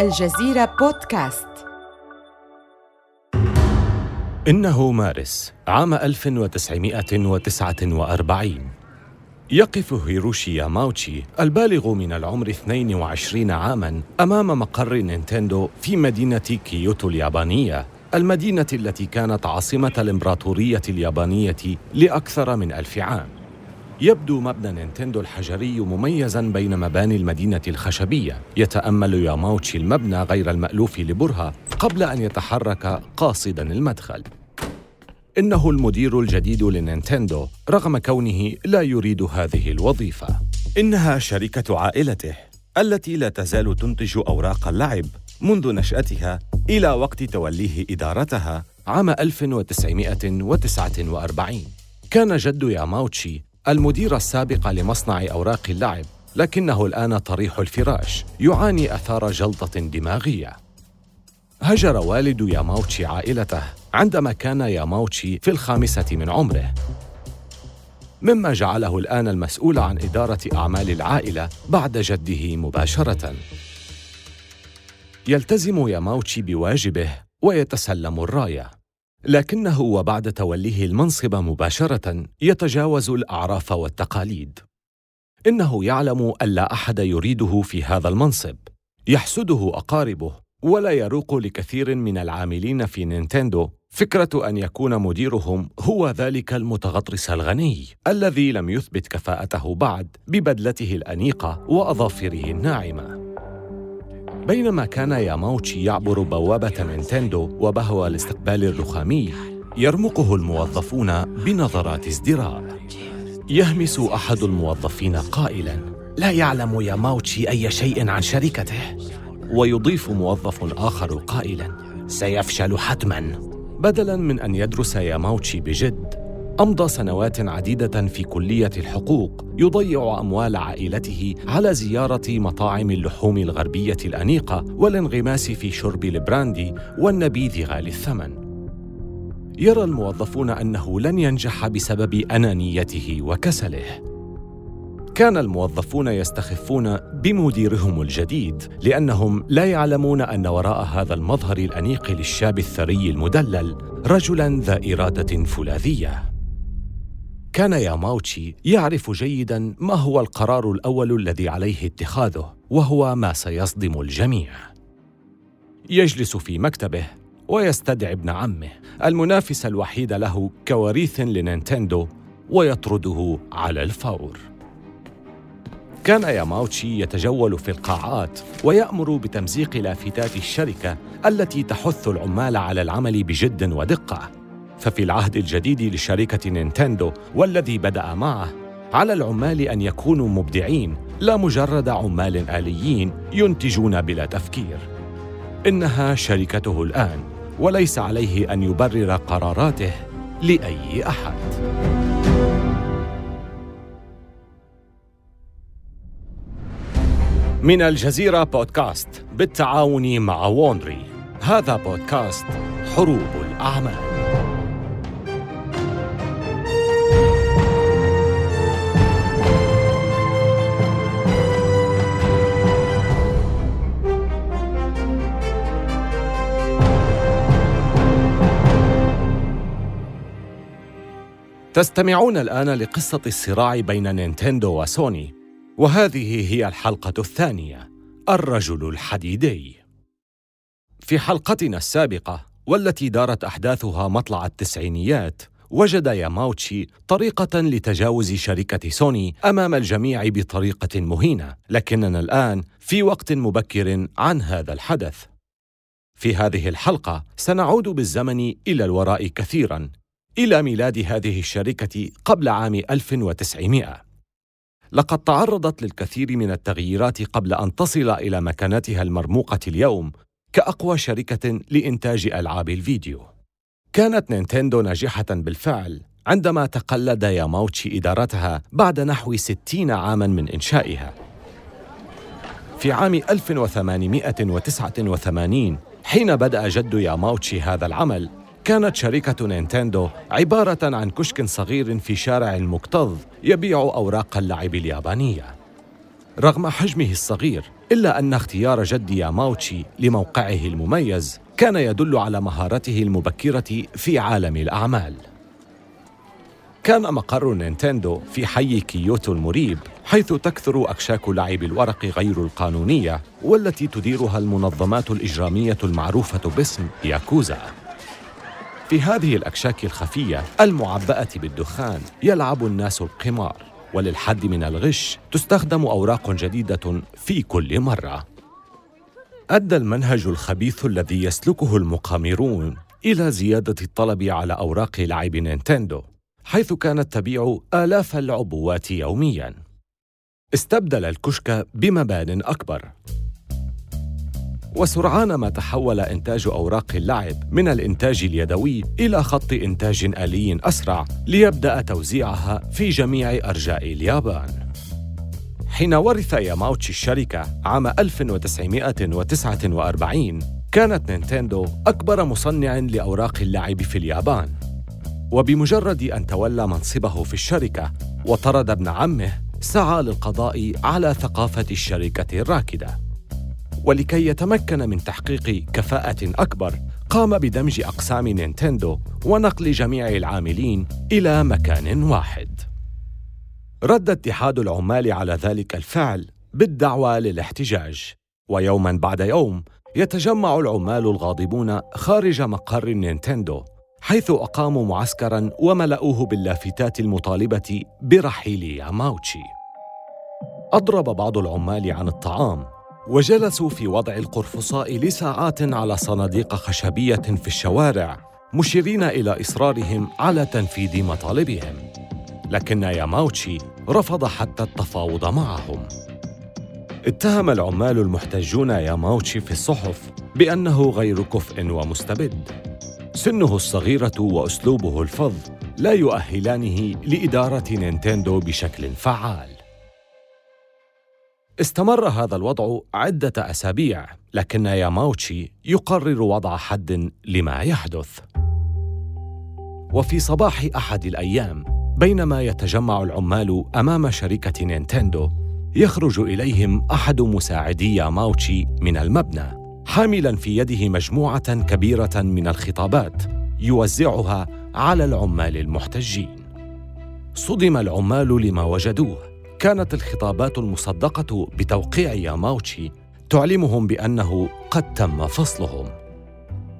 الجزيرة بودكاست. إنه مارس عام 1949 يقف هيروشي ياماوتشي البالغ من العمر 22 عاماً أمام مقر نينتندو في مدينة كيوتو اليابانية المدينة التي كانت عاصمة الإمبراطورية اليابانية لأكثر من ألف عام. يبدو مبنى نينتندو الحجري مميزا بين مباني المدينة الخشبية. يتأمل ياماوتشي المبنى غير المألوف لبرهة قبل أن يتحرك قاصدا المدخل. إنه المدير الجديد لنينتندو رغم كونه لا يريد هذه الوظيفة. إنها شركة عائلته التي لا تزال تنتج أوراق اللعب منذ نشأتها إلى وقت توليه إدارتها عام 1949 كان جد ياماوتشي المدير السابق لمصنع أوراق اللعب لكنه الآن طريح الفراش يعاني أثار جلطة دماغية. هجر والد ياماوتشي عائلته عندما كان ياماوتشي في الخامسة من عمره. مما جعله الآن المسؤول عن إدارة أعمال العائلة بعد جده مباشرة. يلتزم ياماوتشي بواجبه ويتسلم الراية. لكنه وبعد توليه المنصب مباشرة يتجاوز الأعراف والتقاليد. إنه يعلم أن لا أحد يريده في هذا المنصب. يحسده أقاربه ولا يروق لكثير من العاملين في نينتندو فكرة أن يكون مديرهم هو ذلك المتغطرس الغني الذي لم يثبت كفاءته بعد ببدلته الأنيقة وأظافره الناعمة. بينما كان ياماوتشي يعبر بوابة نينتندو وبهو الاستقبال الرخامي يرمقه الموظفون بنظرات ازدراء. يهمس أحد الموظفين قائلاً لا يعلم ياماوتشي أي شيء عن شركته؟ ويضيف موظف آخر قائلاً سيفشل حتماً. بدلاً من أن يدرس ياماوتشي بجد أمضى سنوات عديدة في كلية الحقوق يضيع أموال عائلته على زيارة مطاعم اللحوم الغربية الأنيقة والانغماس في شرب البراندي والنبيذ غالي الثمن. يرى الموظفون أنه لن ينجح بسبب أنانيته وكسله. كان الموظفون يستخفون بمديرهم الجديد لأنهم لا يعلمون أن وراء هذا المظهر الأنيق للشاب الثري المدلل رجلا ذا إرادة فولاذية كان ياماوتشي يعرف جيدا ما هو القرار الأول الذي عليه اتخاذه وهو ما سيصدم الجميع. يجلس في مكتبه ويستدعي ابن عمه المنافس الوحيد له كوريث لنينتندو ويطرده على الفور. كان ياماوتشي يتجول في القاعات ويأمر بتمزيق لافتات الشركة التي تحث العمال على العمل بجد ودقة. ففي العهد الجديد لشركة نينتندو والذي بدأ معه على العمال أن يكونوا مبدعين لا مجرد عمال آليين ينتجون بلا تفكير. إنها شركته الآن وليس عليه أن يبرر قراراته لأي أحد. من الجزيرة بودكاست بالتعاون مع وونري. هذا بودكاست حروب الأعمال. تستمعون الآن لقصة الصراع بين نينتندو وسوني وهذه هي الحلقة الثانية الرجل الحديدي. في حلقتنا السابقة والتي دارت أحداثها مطلع التسعينيات وجد ياماوتشي طريقة لتجاوز شركة سوني أمام الجميع بطريقة مهينة لكننا الآن في وقت مبكر عن هذا الحدث. في هذه الحلقة سنعود بالزمن إلى الوراء كثيراً إلى ميلاد هذه الشركة قبل عام 1900 لقد تعرضت للكثير من التغييرات قبل أن تصل إلى مكانتها المرموقة اليوم كأقوى شركة لإنتاج ألعاب الفيديو. كانت نينتندو ناجحة بالفعل عندما تقلد ياماوتشي إدارتها بعد نحو 60 عاماً من إنشائها. في عام 1889 حين بدأ جد ياماوتشي هذا العمل كانت شركة نينتندو عبارة عن كشك صغير في شارع مكتظ يبيع أوراق اللعب اليابانية. رغم حجمه الصغير إلا أن اختيار جد ياماوتشي لموقعه المميز كان يدل على مهارته المبكرة في عالم الأعمال كان مقر نينتندو في حي كيوتو المريب حيث تكثر أكشاك لعب الورق غير القانونية والتي تديرها المنظمات الإجرامية المعروفة باسم ياكوزا في هذه الأكشاك الخفية المعبأة بالدخان يلعب الناس القمار وللحد من الغش تستخدم أوراق جديدة في كل مرة. أدى المنهج الخبيث الذي يسلكه المقامرون إلى زيادة الطلب على أوراق لعب نينتندو حيث كانت تبيع آلاف العبوات يومياً. استبدل الكشك بمبان أكبر. وسرعان ما تحول إنتاج أوراق اللعب من الإنتاج اليدوي إلى خط إنتاج آلي أسرع ليبدأ توزيعها في جميع أرجاء اليابان. حين ورث ياماوتشي الشركة عام 1949 كانت نينتندو أكبر مصنع لأوراق اللعب في اليابان وبمجرد أن تولى منصبه في الشركة وطرد ابن عمه سعى للقضاء على ثقافة الشركة الراكدة ولكي يتمكن من تحقيق كفاءة أكبر قام بدمج أقسام نينتندو ونقل جميع العاملين إلى مكان واحد. رد اتحاد العمال على ذلك الفعل بالدعوة للاحتجاج ويوما بعد يوم يتجمع العمال الغاضبون خارج مقر نينتندو حيث أقاموا معسكرا وملأوه باللافتات المطالبة برحيل ياماوتشي. أضرب بعض العمال عن الطعام وجلسوا في وضع القرفصاء لساعات على صناديق خشبية في الشوارع مشيرين إلى إصرارهم على تنفيذ مطالبهم. لكن ياماوتشي رفض حتى التفاوض معهم. اتهم العمال المحتجون ياماوتشي في الصحف بأنه غير كفء ومستبد. سنه الصغيرة وأسلوبه الفظ لا يؤهلانه لإدارة نينتندو بشكل فعال. استمر هذا الوضع عدة أسابيع، لكن ياماوتشي يقرر وضع حد لما يحدث. وفي صباح أحد الأيام، بينما يتجمع العمال أمام شركة نينتندو، يخرج إليهم أحد مساعدي ياماوتشي من المبنى. حاملا في يده مجموعة كبيرة من الخطابات يوزعها على العمال المحتجين صدم العمال لما وجدوه كانت الخطابات المصدقة بتوقيع ياماوتشي تعلمهم بأنه قد تم فصلهم.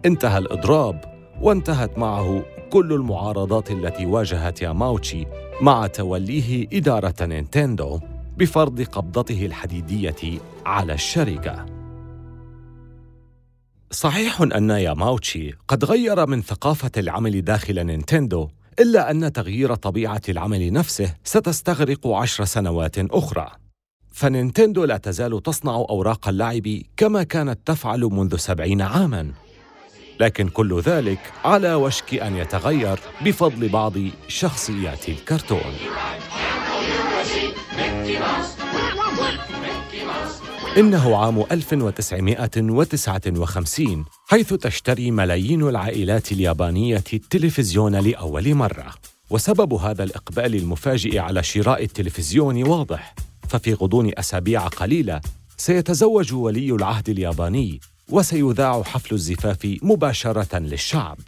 انتهى الإضراب وانتهت معه كل المعارضات التي واجهت ياماوتشي مع توليه إدارة نينتندو بفرض قبضته الحديدية على الشركة. صحيح أن ياماوتشي قد غير من ثقافة العمل داخل نينتندو إلا أن تغيير طبيعة العمل نفسه ستستغرق عشر سنوات أخرى. فنينتندو لا تزال تصنع أوراق اللعب كما كانت تفعل منذ سبعين عاماً. لكن كل ذلك على وشك أن يتغير بفضل بعض شخصيات الكرتون. إنه عام 1959 حيث تشتري ملايين العائلات اليابانية التلفزيون لأول مرة. وسبب هذا الإقبال المفاجئ على شراء التلفزيون واضح. ففي غضون أسابيع قليلة سيتزوج ولي العهد الياباني وسيذاع حفل الزفاف مباشرة للشعب.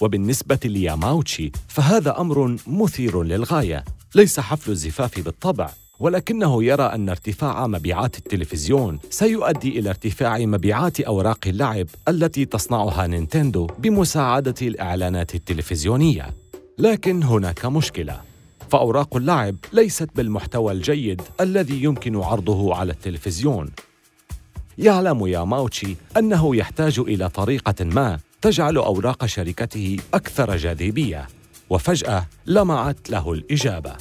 وبالنسبة لياماوتشي فهذا أمر مثير للغاية. ليس حفل الزفاف بالطبع ولكنه يرى أن ارتفاع مبيعات التلفزيون سيؤدي إلى ارتفاع مبيعات أوراق اللعب التي تصنعها نينتندو بمساعدة الإعلانات التلفزيونية. لكن هناك مشكلة، فأوراق اللعب ليست بالمحتوى الجيد الذي يمكن عرضه على التلفزيون. يعلم ياماوتشي أنه يحتاج إلى طريقة ما تجعل أوراق شركته أكثر جاذبية، وفجأة لمعت له الإجابة.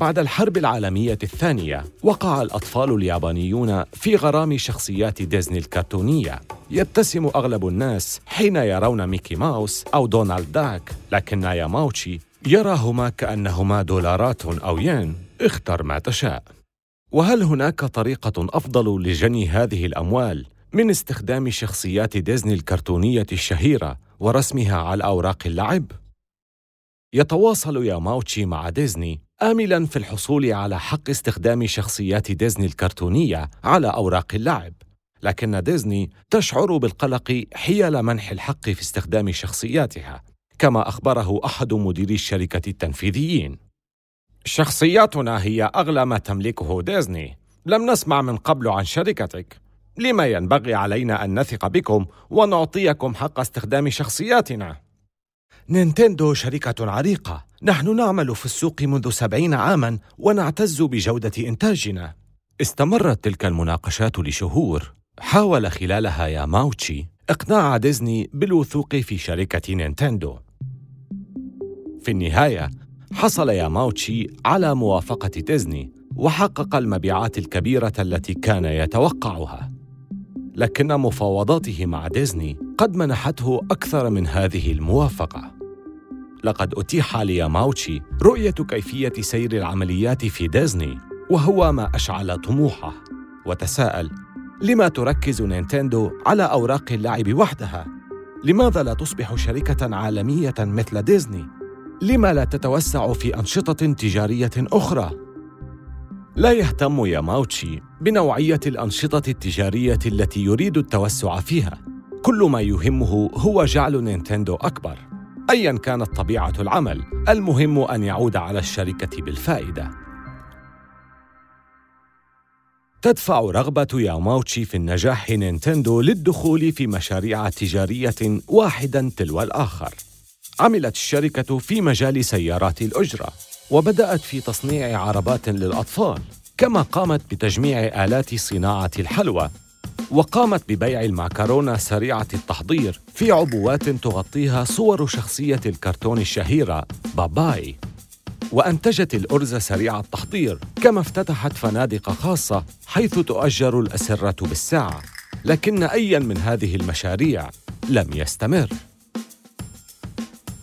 بعد الحرب العالمية الثانية وقع الأطفال اليابانيون في غرام شخصيات ديزني الكرتونية يبتسم أغلب الناس حين يرون ميكي ماوس أو دونالد داك لكن ياماوتشي يراهما كأنهما دولارات أو ين اختر ما تشاء وهل هناك طريقة أفضل لجني هذه الأموال من استخدام شخصيات ديزني الكرتونية الشهيرة ورسمها على أوراق اللعب؟ يتواصل ياماوتشي مع ديزني آملا في الحصول على حق استخدام شخصيات ديزني الكرتونية على أوراق اللعب. لكن ديزني تشعر بالقلق حيال منح الحق في استخدام شخصياتها كما أخبره أحد مديري الشركة التنفيذيين. شخصياتنا هي أغلى ما تملكه ديزني. لم نسمع من قبل عن شركتك. لما ينبغي علينا أن نثق بكم ونعطيكم حق استخدام شخصياتنا؟ نينتندو شركة عريقة. نحن نعمل في السوق منذ سبعين عاما ونعتز بجودة إنتاجنا. استمرت تلك المناقشات لشهور. حاول خلالها ياماوتشي إقناع ديزني بالوثوق في شركة نينتندو. في النهاية حصل ياماوتشي على موافقة ديزني وحقق المبيعات الكبيرة التي كان يتوقعها. لكن مفاوضاته مع ديزني قد منحته أكثر من هذه الموافقة. لقد أتيح لياماوتشي رؤية كيفية سير العمليات في ديزني وهو ما أشعل طموحه وتساءل لما تركز نينتندو على أوراق اللعب وحدها؟ لماذا لا تصبح شركة عالمية مثل ديزني؟ لما لا تتوسع في أنشطة تجارية أخرى؟ لا يهتم ياماوتشي بنوعية الأنشطة التجارية التي يريد التوسع فيها كل ما يهمه هو جعل نينتندو أكبر أيا كانت طبيعة العمل المهم أن يعود على الشركة بالفائدة. تدفع رغبة ياماوتشي في النجاح نينتندو للدخول في مشاريع تجارية واحدا تلو الآخر. عملت الشركة في مجال سيارات الأجرة وبدأت في تصنيع عربات للأطفال كما قامت بتجميع آلات صناعة الحلوى وقامت ببيع المعكرونة سريعة التحضير في عبوات تغطيها صور شخصية الكرتون الشهيرة باباي. وأنتجت الأرز سريع التحضير كما افتتحت فنادق خاصة حيث تؤجر الأسرة بالساعة. لكن أيا من هذه المشاريع لم يستمر.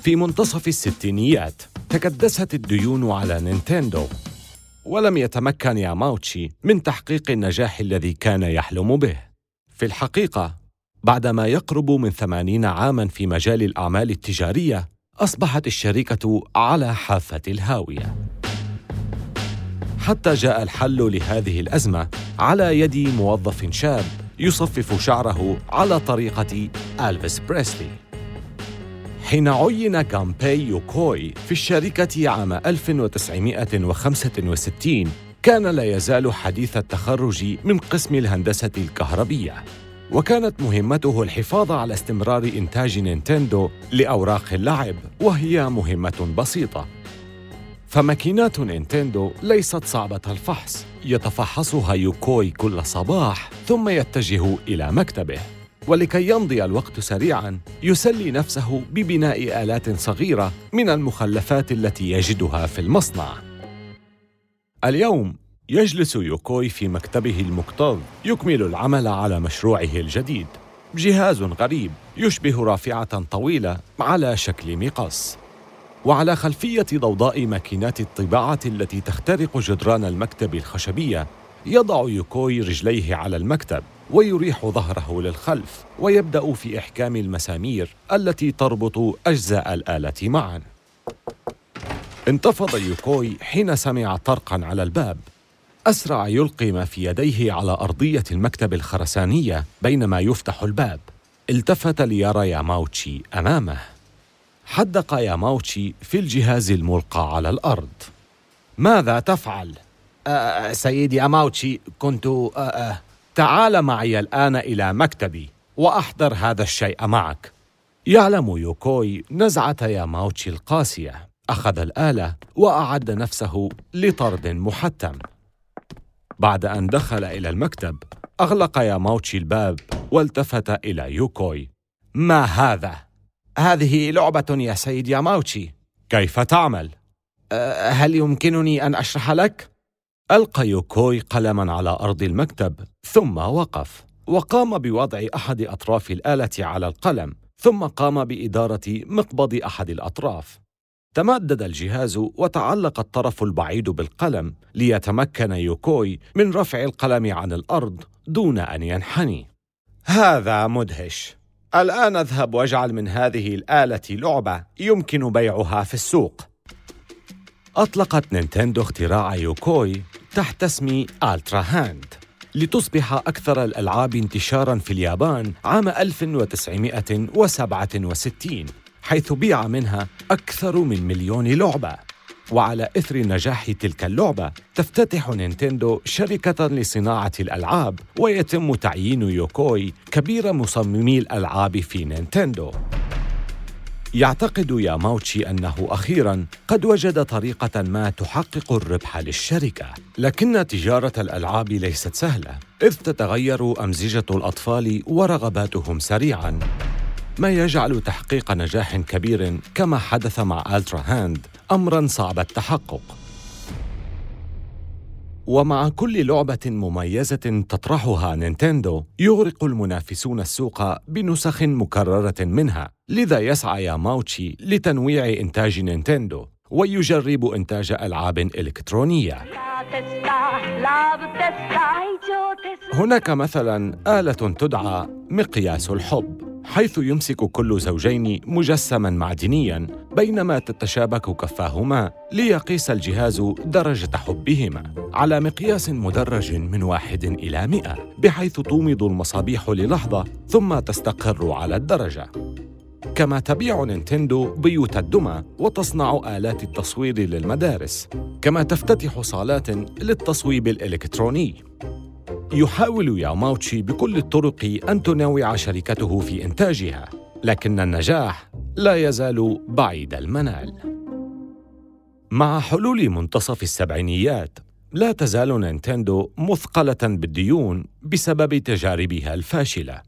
في منتصف الستينيات تكدست الديون على نينتندو. ولم يتمكن ياماوتشي من تحقيق النجاح الذي كان يحلم به. في الحقيقة بعدما يقرب من ثمانين عاماً في مجال الأعمال التجارية أصبحت الشركة على حافة الهاوية. حتى جاء الحل لهذه الأزمة على يد موظف شاب يصفف شعره على طريقة ألفيس بريسلي. حين عين كامبي يوكوي في الشركة عام 1965 كان لا يزال حديث التخرج من قسم الهندسة الكهربية. وكانت مهمته الحفاظ على استمرار إنتاج نينتندو لأوراق اللعب وهي مهمة بسيطة. فماكينات نينتندو ليست صعبة الفحص يتفحصها يوكوي كل صباح ثم يتجه إلى مكتبه. ولكي يمضي الوقت سريعا يسلي نفسه ببناء آلات صغيرة من المخلفات التي يجدها في المصنع. اليوم يجلس يوكوي في مكتبه المكتظ يكمل العمل على مشروعه الجديد. جهاز غريب يشبه رافعة طويلة على شكل مقص. وعلى خلفية ضوضاء ماكينات الطباعة التي تخترق جدران المكتب الخشبية يضع يوكوي رجليه على المكتب ويريح ظهره للخلف ويبدأ في إحكام المسامير التي تربط أجزاء الآلة معا. انتفض يوكوي حين سمع طرقا على الباب. أسرع يلقي ما في يديه على أرضية المكتب الخرسانية بينما يفتح الباب. التفت ليرى ياماوتشي أمامه. حدق ياماوتشي في الجهاز الملقى على الأرض. ماذا تفعل؟ أه سيدي أماوتشي كنت أه أه تعال معي الآن إلى مكتبي وأحضر هذا الشيء معك يعلم يوكوي نزعة ياماوتشي القاسية أخذ الآلة وأعد نفسه لطرد محتم بعد أن دخل إلى المكتب أغلق ياماوتشي الباب والتفت إلى يوكوي ما هذا؟ هذه لعبة يا سيد ياماوتشي كيف تعمل؟ هل يمكنني أن أشرح لك؟ ألقى يوكوي قلما على أرض المكتب ثم وقف. وقام بوضع أحد أطراف الآلة على القلم ثم قام بإدارة مقبض أحد الأطراف. تمدد الجهاز وتعلق الطرف البعيد بالقلم ليتمكن يوكوي من رفع القلم عن الأرض دون أن ينحني. هذا مدهش. الآن أذهب وأجعل من هذه الآلة لعبة يمكن بيعها في السوق. أطلقت نينتندو اختراع يوكوي تحت اسم Ultra Hand. لتصبح أكثر الألعاب انتشاراً في اليابان عام 1967 حيث بيع منها أكثر من مليون لعبة. وعلى إثر نجاح تلك اللعبة تفتتح نينتندو شركة لصناعة الألعاب ويتم تعيين يوكوي كبير مصممي الألعاب في نينتندو. يعتقد ياماوتشي أنه أخيراً قد وجد طريقة ما تحقق الربح للشركة لكن تجارة الألعاب ليست سهلة إذ تتغير أمزجة الأطفال ورغباتهم سريعاً. ما يجعل تحقيق نجاح كبير كما حدث مع Ultra Hand أمراً صعب التحقق. ومع كل لعبة مميزة تطرحها نينتندو يغرق المنافسون السوق بنسخ مكررة منها لذا يسعى ياماوتشي لتنويع إنتاج نينتندو ويجرب إنتاج ألعاب إلكترونية. هناك مثلا آلة تدعى مقياس الحب. حيث يمسك كل زوجين مجسما معدنيا بينما تتشابك كفاهما ليقيس الجهاز درجة حبهما على مقياس مدرج من واحد إلى مئة بحيث تومض المصابيح للحظة ثم تستقر على الدرجة. كما تبيع نينتندو بيوت الدمى وتصنع آلات التصوير للمدارس كما تفتتح صالات للتصويب الإلكتروني. يحاول ياماوتشي بكل الطرق أن تنوع شركته في إنتاجها لكن النجاح لا يزال بعيد المنال. مع حلول منتصف السبعينيات لا تزال نينتندو مثقلة بالديون بسبب تجاربها الفاشلة.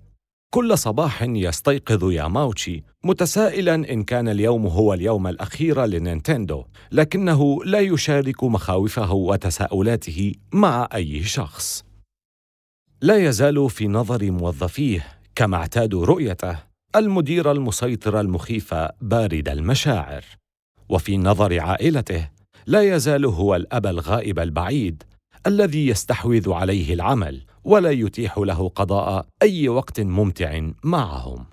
كل صباح يستيقظ ياماوتشي متسائلا إن كان اليوم هو اليوم الأخير لنينتندو لكنه لا يشارك مخاوفه وتساؤلاته مع أي شخص. لا يزال في نظر موظفيه كما اعتادوا رؤيته المدير المسيطر المخيف بارد المشاعر. وفي نظر عائلته لا يزال هو الأب الغائب البعيد الذي يستحوذ عليه العمل ولا يتيح له قضاء أي وقت ممتع معهم.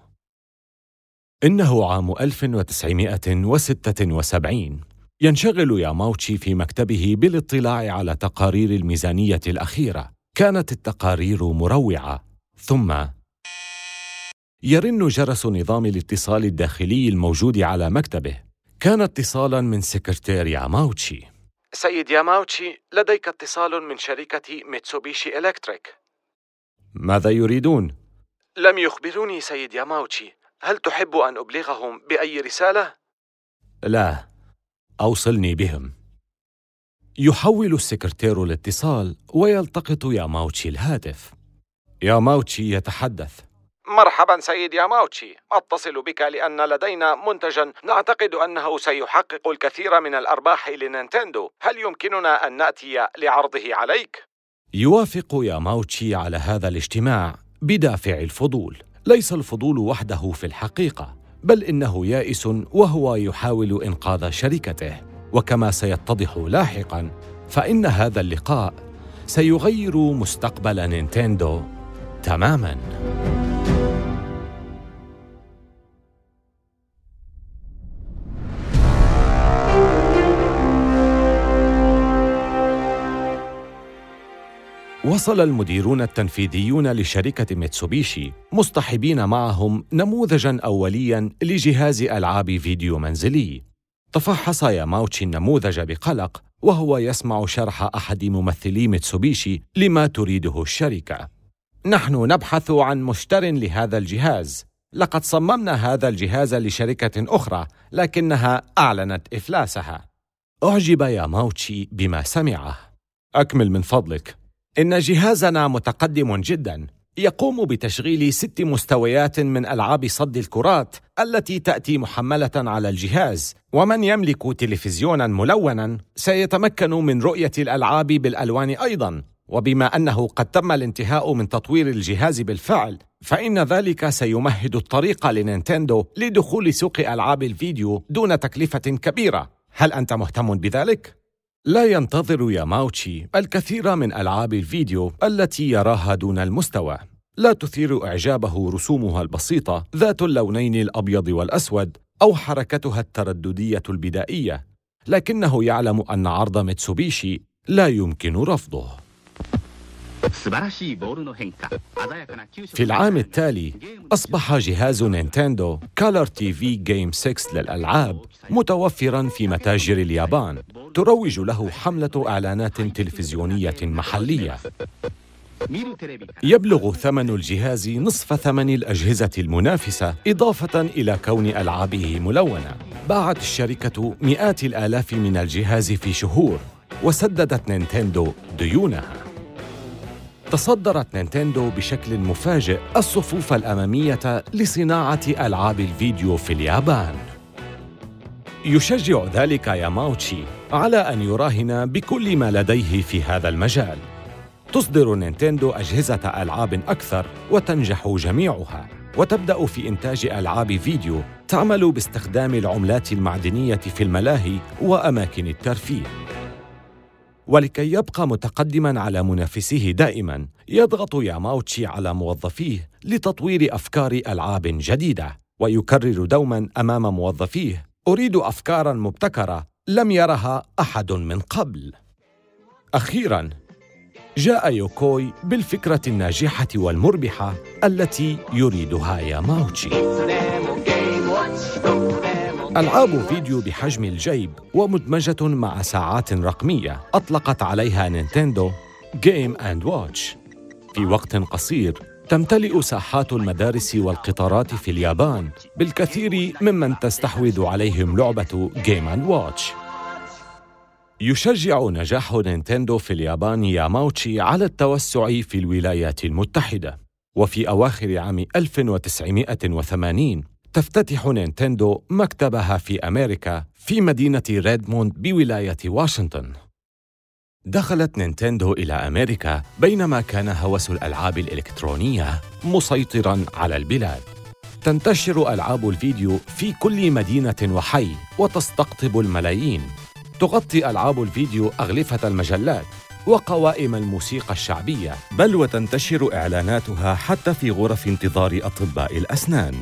إنه عام 1976 ينشغل ياماوتشي في مكتبه بالاطلاع على تقارير الميزانية الأخيرة. كانت التقارير مروعة. ثم يرن جرس نظام الاتصال الداخلي الموجود على مكتبه. كان اتصالا من سكرتير ياماوتشي. سيد ياماوتشي لديك اتصال من شركة ميتسوبيشي إلكتريك. ماذا يريدون؟ لم يخبروني سيد ياماوتشي. هل تحب أن أبلغهم بأي رسالة؟ لا أوصلني بهم. يحول السكرتير الاتصال ويلتقط ياماوتشي الهاتف. ياماوتشي يتحدث. مرحبا سيد ياماوتشي أتصل بك لأن لدينا منتجا نعتقد أنه سيحقق الكثير من الأرباح لنينتندو. هل يمكننا أن نأتي لعرضه عليك؟ يوافق ياماوتشي على هذا الاجتماع بدافع الفضول. ليس الفضول وحده في الحقيقة بل إنه يائس وهو يحاول إنقاذ شركته. وكما سيتضح لاحقا فإن هذا اللقاء سيغير مستقبل نينتندو تماما. وصل المديرون التنفيذيون لشركة ميتسوبيشي مصطحبين معهم نموذجا أوليا لجهاز ألعاب فيديو منزلي. تفحص ياماوتشي النموذج بقلق وهو يسمع شرح أحد ممثلي ميتسوبيشي لما تريده الشركة. نحن نبحث عن مشتر لهذا الجهاز. لقد صممنا هذا الجهاز لشركة أخرى لكنها أعلنت إفلاسها. أعجب ياماوتشي بما سمعه. أكمل من فضلك. إن جهازنا متقدم جدا. يقوم بتشغيل ست مستويات من ألعاب صد الكرات التي تأتي محملة على الجهاز. ومن يملك تلفزيونا ملونا سيتمكن من رؤية الألعاب بالألوان أيضا. وبما أنه قد تم الانتهاء من تطوير الجهاز بالفعل فإن ذلك سيمهد الطريق لنينتندو لدخول سوق ألعاب الفيديو دون تكلفة كبيرة. هل أنت مهتم بذلك؟ لا ينتظر ياماوتشي الكثير من ألعاب الفيديو التي يراها دون المستوى. لا تثير إعجابه رسومها البسيطة ذات اللونين الأبيض والأسود أو حركتها الترددية البدائية. لكنه يعلم أن عرض ميتسوبيشي لا يمكن رفضه. في العام التالي أصبح جهاز نينتندو Color TV Game 6 للألعاب متوفرا في متاجر اليابان. تروج له حملة إعلانات تلفزيونية محلية. يبلغ ثمن الجهاز نصف ثمن الأجهزة المنافسة إضافة إلى كون ألعابه ملونة. باعت الشركة مئات الآلاف من الجهاز في شهور وسددت نينتندو ديونها. تصدرت نينتندو بشكل مفاجئ الصفوف الأمامية لصناعة ألعاب الفيديو في اليابان. يشجع ذلك ياماوتشي. على أن يراهن بكل ما لديه في هذا المجال. تصدر نينتندو أجهزة ألعاب أكثر وتنجح جميعها وتبدأ في إنتاج ألعاب فيديو تعمل باستخدام العملات المعدنية في الملاهي وأماكن الترفيه. ولكي يبقى متقدما على منافسيه دائما يضغط ياماوتشي على موظفيه لتطوير أفكار ألعاب جديدة ويكرر دوما أمام موظفيه أريد افكارا مبتكرة لم يرها أحد من قبل. أخيرا جاء يوكوي بالفكرة الناجحة والمربحة التي يريدها ياماوتشي ألعاب فيديو بحجم الجيب ومدمجة مع ساعات رقمية أطلقت عليها نينتندو Game and Watch في وقت قصير تمتلئ ساحات المدارس والقطارات في اليابان بالكثير ممن تستحوذ عليهم لعبة Game and Watch يشجع نجاح نينتندو في اليابان ياماوتشي على التوسع في الولايات المتحدة وفي أواخر عام 1980 تفتتح نينتندو مكتبها في أمريكا في مدينة ريدموند بولاية واشنطن. دخلت نينتندو إلى أمريكا بينما كان هوس الألعاب الإلكترونية مسيطراً على البلاد. تنتشر ألعاب الفيديو في كل مدينة وحي وتستقطب الملايين. تغطي ألعاب الفيديو أغلفة المجلات وقوائم الموسيقى الشعبية، بل وتنتشر إعلاناتها حتى في غرف انتظار أطباء الأسنان.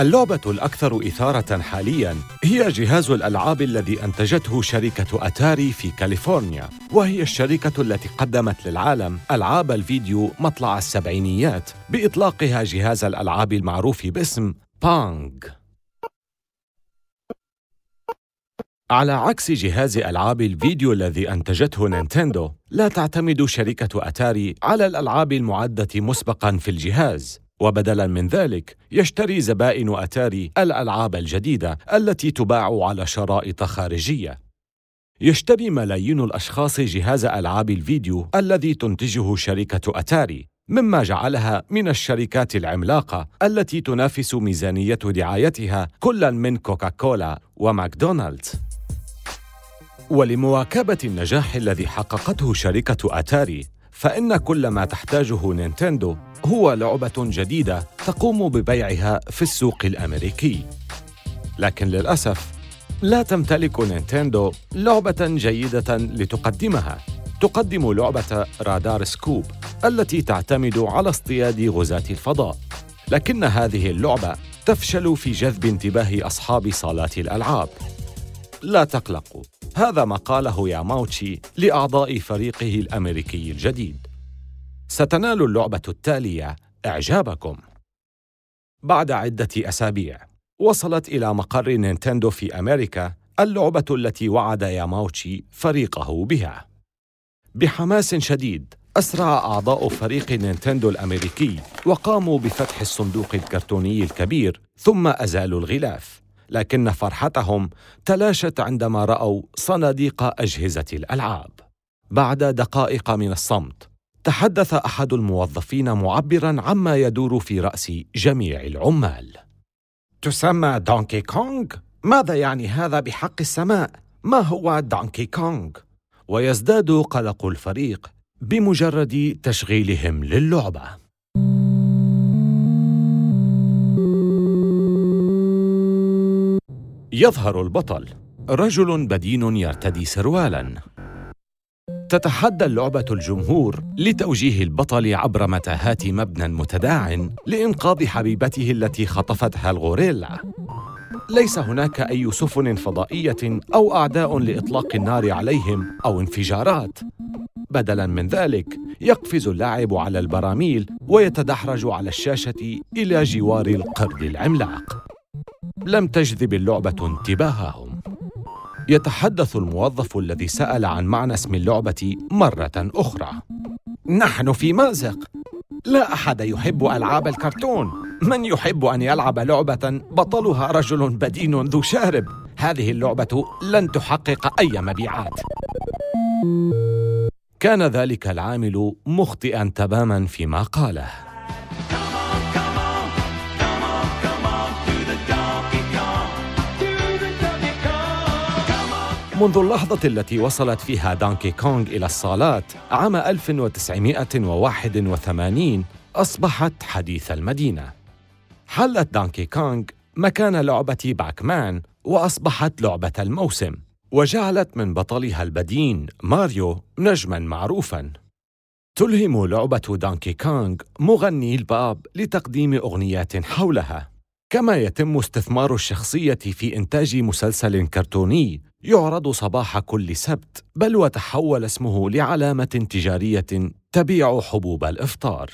اللعبة الأكثر إثارة حالياً هي جهاز الألعاب الذي أنتجته شركة أتاري في كاليفورنيا، وهي الشركة التي قدمت للعالم ألعاب الفيديو مطلع السبعينيات بإطلاقها جهاز الألعاب المعروف باسم بانغ. على عكس جهاز ألعاب الفيديو الذي أنتجته نينتندو، لا تعتمد شركة أتاري على الألعاب المعدة مسبقاً في الجهاز، وبدلا من ذلك يشتري زبائن أتاري الألعاب الجديدة التي تباع على شرائط خارجية. يشتري ملايين الأشخاص جهاز ألعاب الفيديو الذي تنتجه شركة أتاري مما جعلها من الشركات العملاقة التي تنافس ميزانية دعايتها كلا من كوكاكولا وماكدونالدز. ولمواكبة النجاح الذي حققته شركة أتاري فإن كل ما تحتاجه نينتندو هو لعبة جديدة تقوم ببيعها في السوق الأمريكي. لكن للأسف لا تمتلك نينتندو لعبة جيدة لتقدمها. تقدم لعبة Radar Scope التي تعتمد على اصطياد غزاة الفضاء. لكن هذه اللعبة تفشل في جذب انتباه أصحاب صالات الألعاب. لا تقلقوا هذا ما قاله ياماوتشي لأعضاء فريقه الأمريكي الجديد ستنال اللعبة التالية إعجابكم. بعد عدة أسابيع وصلت إلى مقر نينتندو في أمريكا اللعبة التي وعد ياماوتشي فريقه بها. بحماس شديد أسرع أعضاء فريق نينتندو الأمريكي وقاموا بفتح الصندوق الكرتوني الكبير ثم أزالوا الغلاف لكن فرحتهم تلاشت عندما رأوا صناديق أجهزة الألعاب. بعد دقائق من الصمت تحدث أحد الموظفين معبرا عما يدور في رأس جميع العمال. تسمى دونكي كونغ ماذا يعني هذا بحق السماء؟ ما هو دونكي كونغ ويزداد قلق الفريق بمجرد تشغيلهم للعبة. يظهر البطل. رجل بدين يرتدي سروالا. تتحدى اللعبة الجمهور لتوجيه البطل عبر متاهات مبنى متداع لإنقاذ حبيبته التي خطفتها الغوريلا. ليس هناك أي سفن فضائية أو أعداء لإطلاق النار عليهم أو انفجارات. بدلا من ذلك يقفز اللاعب على البراميل ويتدحرج على الشاشة إلى جوار القرد العملاق. لم تجذب اللعبة انتباههم. يتحدث الموظف الذي سأل عن معنى اسم اللعبة مرة أخرى. نحن في مازق. لا أحد يحب ألعاب الكرتون. من يحب أن يلعب لعبة بطلها رجل بدين ذو شارب؟ هذه اللعبة لن تحقق أي مبيعات. كان ذلك العامل مخطئا تماما فيما قاله. منذ اللحظة التي وصلت فيها دانكي كونغ إلى الصالات عام 1981 أصبحت حديث المدينة. حلت دانكي كونغ مكان لعبة باك مان وأصبحت لعبة الموسم، وجعلت من بطلها البدين ماريو نجماً معروفاً. تلهم لعبة دانكي كونغ مغني البوب لتقديم أغنيات حولها. كما يتم استثمار الشخصية في إنتاج مسلسل كرتوني يعرض صباح كل سبت بل وتحول اسمه لعلامة تجارية تبيع حبوب الإفطار.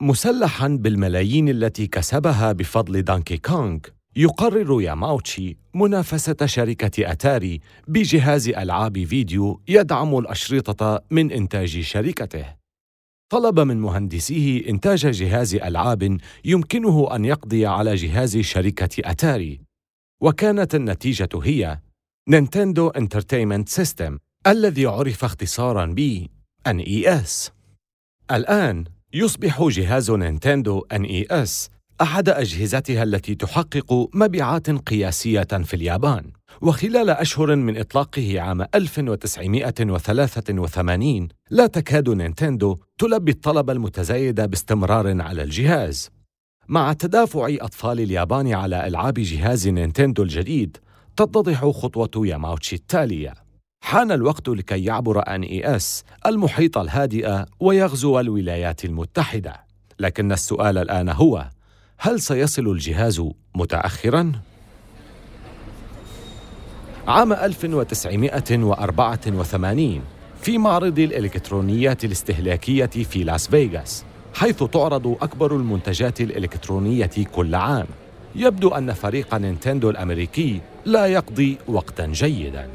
مسلحا بالملايين التي كسبها بفضل دانكي كونغ يقرر ياماوتشي منافسة شركة أتاري بجهاز ألعاب فيديو يدعم الأشرطة من إنتاج شركته. طلب من مهندسيه إنتاج جهاز ألعاب يمكنه أن يقضي على جهاز شركة أتاري. وكانت النتيجة هي نينتندو Entertainment System الذي عرف اختصارا ب NES الآن يصبح جهاز نينتندو NES أحد أجهزتها التي تحقق مبيعات قياسية في اليابان. وخلال أشهر من إطلاقه عام 1983 لا تكاد نينتندو تلبي الطلب المتزايد باستمرار على الجهاز. مع تدافع أطفال اليابان على ألعاب جهاز نينتندو الجديد تتضح خطوة ياماوتشي التالية. حان الوقت لكي يعبر NES المحيط الهادئ ويغزو الولايات المتحدة. لكن السؤال الآن هو هل سيصل الجهاز متأخراً؟ عام 1984 في معرض الإلكترونيات الاستهلاكية في لاس فيغاس حيث تعرض أكبر المنتجات الإلكترونية كل عام. يبدو أن فريق نينتندو الأمريكي لا يقضي وقتا جيدا.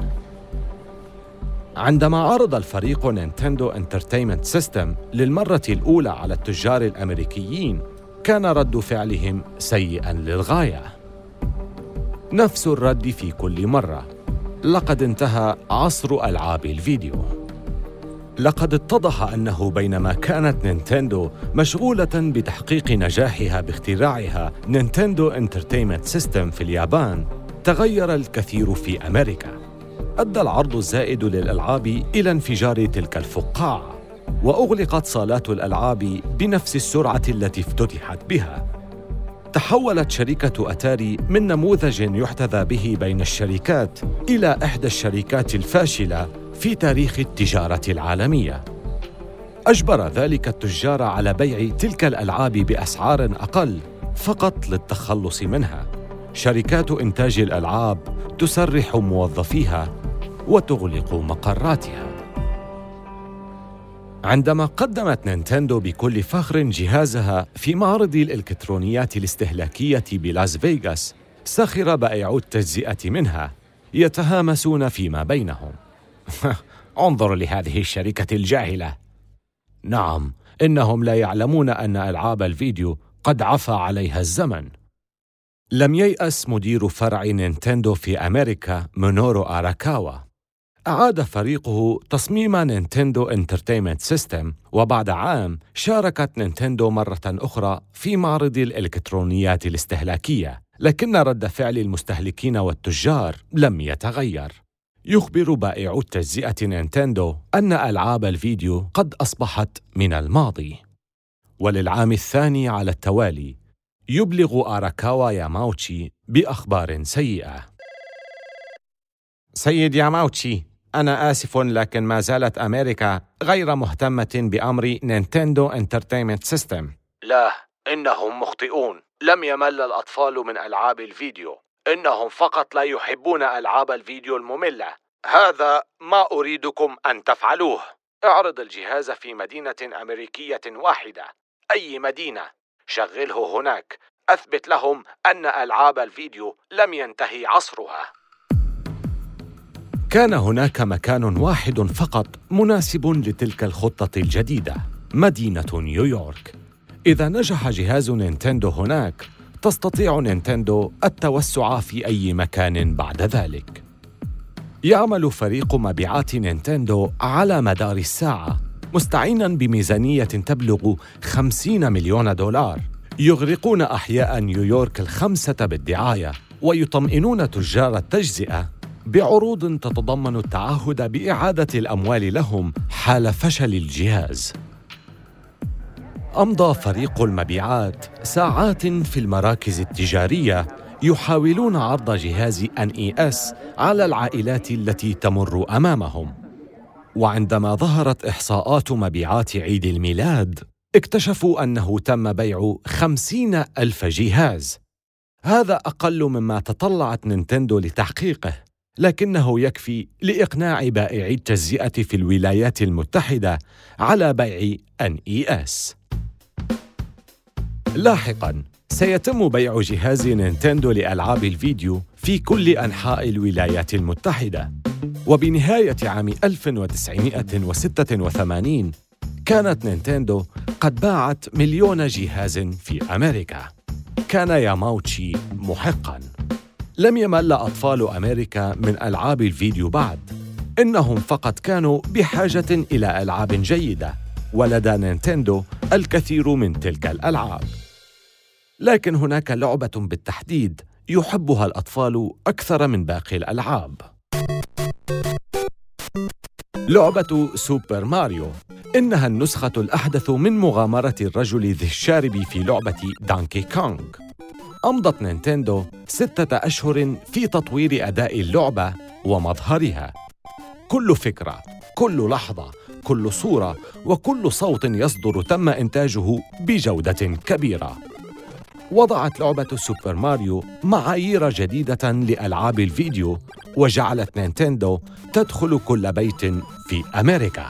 عندما عرض الفريق نينتندو Entertainment System للمرة الأولى على التجار الأمريكيين كان رد فعلهم سيئا للغاية. نفس الرد في كل مرة. لقد انتهى عصر ألعاب الفيديو. لقد اتضح أنه بينما كانت نينتندو مشغولة بتحقيق نجاحها باختراعها نينتندو Entertainment System في اليابان تغير الكثير في أمريكا. أدى العرض الزائد للألعاب إلى انفجار تلك الفقاعة وأغلقت صالات الألعاب بنفس السرعة التي افتتحت بها. تحولت شركة أتاري من نموذج يحتذى به بين الشركات إلى إحدى الشركات الفاشلة في تاريخ التجارة العالمية. أجبر ذلك التجار على بيع تلك الألعاب بأسعار أقل فقط للتخلص منها. شركات إنتاج الألعاب تسرح موظفيها وتغلق مقراتها. عندما قدمت نينتندو بكل فخر جهازها في معرض الإلكترونيات الاستهلاكية بلاس فيغاس سخر بائعو التجزئة منها يتهامسون فيما بينهم انظر لهذه الشركة الجاهلة. نعم إنهم لا يعلمون أن ألعاب الفيديو قد عفى عليها الزمن. لم ييأس مدير فرع نينتندو في أمريكا مونورو أراكاوا. أعاد فريقه تصميم نينتندو Entertainment System وبعد عام شاركت نينتندو مرة أخرى في معرض الإلكترونيات الاستهلاكية لكن رد فعل المستهلكين والتجار لم يتغير. يخبر بائع التجزئة نينتندو أن ألعاب الفيديو قد أصبحت من الماضي. وللعام الثاني على التوالي يبلغ أراكاوا ياماوتشي بأخبار سيئة. سيد ياماوتشي أنا آسف لكن ما زالت أمريكا غير مهتمة بأمر نينتندو Entertainment System لا إنهم مخطئون. لم يمل الأطفال من ألعاب الفيديو. إنهم فقط لا يحبون ألعاب الفيديو المملة. هذا ما أريدكم أن تفعلوه. اعرض الجهاز في مدينة أمريكية واحدة. أي مدينة؟ شغله هناك. أثبت لهم أن ألعاب الفيديو لم ينتهي عصرها. كان هناك مكان واحد فقط مناسب لتلك الخطة الجديدة مدينة نيويورك. إذا نجح جهاز نينتندو هناك تستطيع نينتندو التوسع في أي مكان بعد ذلك. يعمل فريق مبيعات نينتندو على مدار الساعة مستعينا بميزانية تبلغ 50 مليون دولار. يغرقون أحياء نيويورك الخمسة بالدعاية ويطمئنون تجار التجزئة بعروض تتضمن التعهد بإعادة الأموال لهم حال فشل الجهاز. أمضى فريق المبيعات ساعات في المراكز التجارية يحاولون عرض جهاز NES على العائلات التي تمر أمامهم. وعندما ظهرت إحصاءات مبيعات عيد الميلاد اكتشفوا أنه تم بيع خمسين ألف جهاز. هذا أقل مما تطلعت نينتندو لتحقيقه لكنه يكفي لإقناع بائعي التجزئة في الولايات المتحدة على بيع NES لاحقاً سيتم بيع جهاز نينتندو لألعاب الفيديو في كل أنحاء الولايات المتحدة. وبنهاية عام 1986 كانت نينتندو قد باعت مليون جهاز في أمريكا. كان ياماوتشي محقاً. لم يمل أطفال أمريكا من ألعاب الفيديو بعد. إنهم فقط كانوا بحاجة إلى ألعاب جيدة ولدى نينتندو الكثير من تلك الألعاب. لكن هناك لعبة بالتحديد يحبها الأطفال أكثر من باقي الألعاب. لعبة سوبر ماريو إنها النسخة الأحدث من مغامرة الرجل ذي الشارب في لعبة دانكي كونغ. أمضت نينتندو ستة أشهر في تطوير أداء اللعبة ومظهرها. كل فكرة، كل لحظة، كل صورة وكل صوت يصدر تم إنتاجه بجودة كبيرة. وضعت لعبة سوبر ماريو معايير جديدة لألعاب الفيديو وجعلت نينتندو تدخل كل بيت في أمريكا.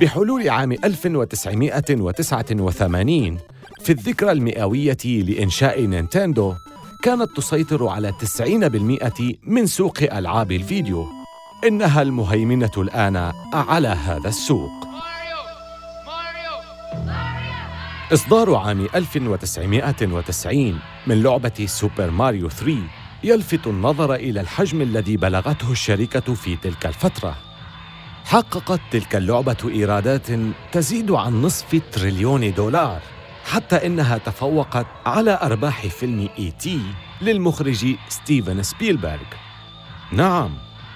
بحلول عام 1989 في الذكرى المئوية لإنشاء نينتندو كانت تسيطر على 90% من سوق ألعاب الفيديو. إنها المهيمنة الآن على هذا السوق. إصدار عام 1990 من لعبة سوبر ماريو 3 يلفت النظر إلى الحجم الذي بلغته الشركة في تلك الفترة. حققت تلك اللعبة إيرادات تزيد عن نصف تريليون دولار، حتى إنها تفوقت على أرباح فيلم E.T. للمخرج ستيفن سبيلبرغ. نعم،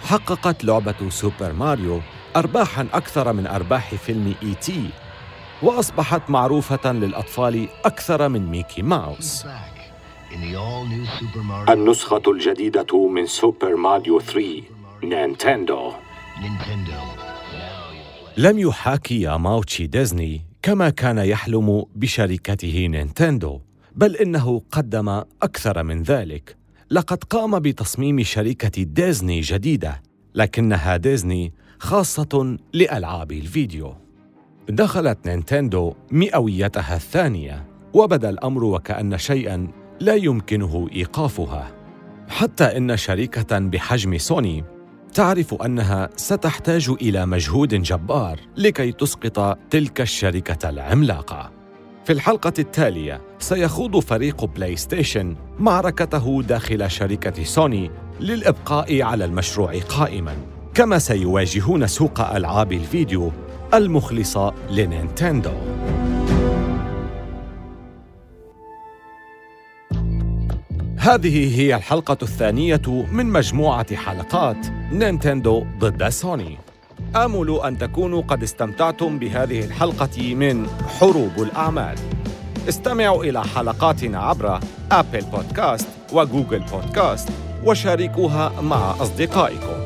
حققت لعبة سوبر ماريو أرباحاً أكثر من أرباح فيلم إي تي وأصبحت معروفة للأطفال أكثر من ميكي ماوس. النسخة الجديدة من سوبر ماريو 3 نينتندو. لم يحاكي ياماوتشي ديزني كما كان يحلم بشركته نينتندو بل إنه قدم أكثر من ذلك. لقد قام بتصميم شركة ديزني جديدة لكنها ديزني خاصة لألعاب الفيديو. دخلت نينتندو مئويتها الثانية وبدا الأمر وكأن شيئا لا يمكنه إيقافها. حتى إن شركة بحجم سوني تعرف أنها ستحتاج إلى مجهود جبار لكي تسقط تلك الشركة العملاقة. في الحلقة التالية سيخوض فريق بلاي ستيشن معركته داخل شركة سوني للإبقاء على المشروع قائماً. كما سيواجهون سوق ألعاب الفيديو المخلصة لنينتندو. هذه هي الحلقة الثانية من مجموعة حلقات نينتندو ضد سوني. آمل أن تكونوا قد استمتعتم بهذه الحلقة من حروب الأعمال. استمعوا إلى حلقاتنا عبر أبل بودكاست وجوجل بودكاست وشاركوها مع أصدقائكم.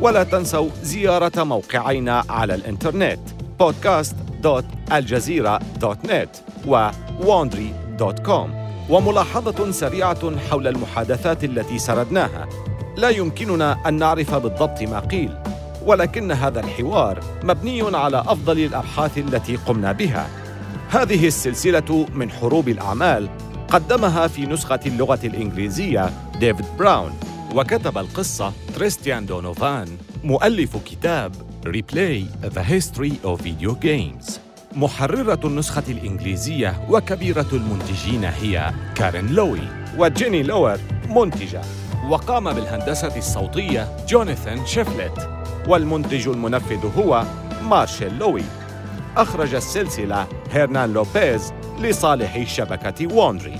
ولا تنسوا زيارة موقعينا على الإنترنت podcast.aljazeera.net و wandry.com وملاحظة سريعة حول المحادثات التي سردناها. لا يمكننا أن نعرف بالضبط ما قيل ولكن هذا الحوار مبني على أفضل الأبحاث التي قمنا بها. هذه السلسلة من حروب الأعمال قدمها في نسخة اللغة الإنجليزية ديفيد براون. وكتب القصة تريستيان دونوفان مؤلف كتاب Replay The History of Video Games. محررة النسخة الإنجليزية وكبيرة المنتجين هي كارين لوي وجيني لوور منتجة وقام بالهندسة الصوتية جوناثان شيفلت والمنتج المنفذ هو مارشيل لوي. أخرج السلسلة هيرنان لوبيز لصالح شبكة ووندري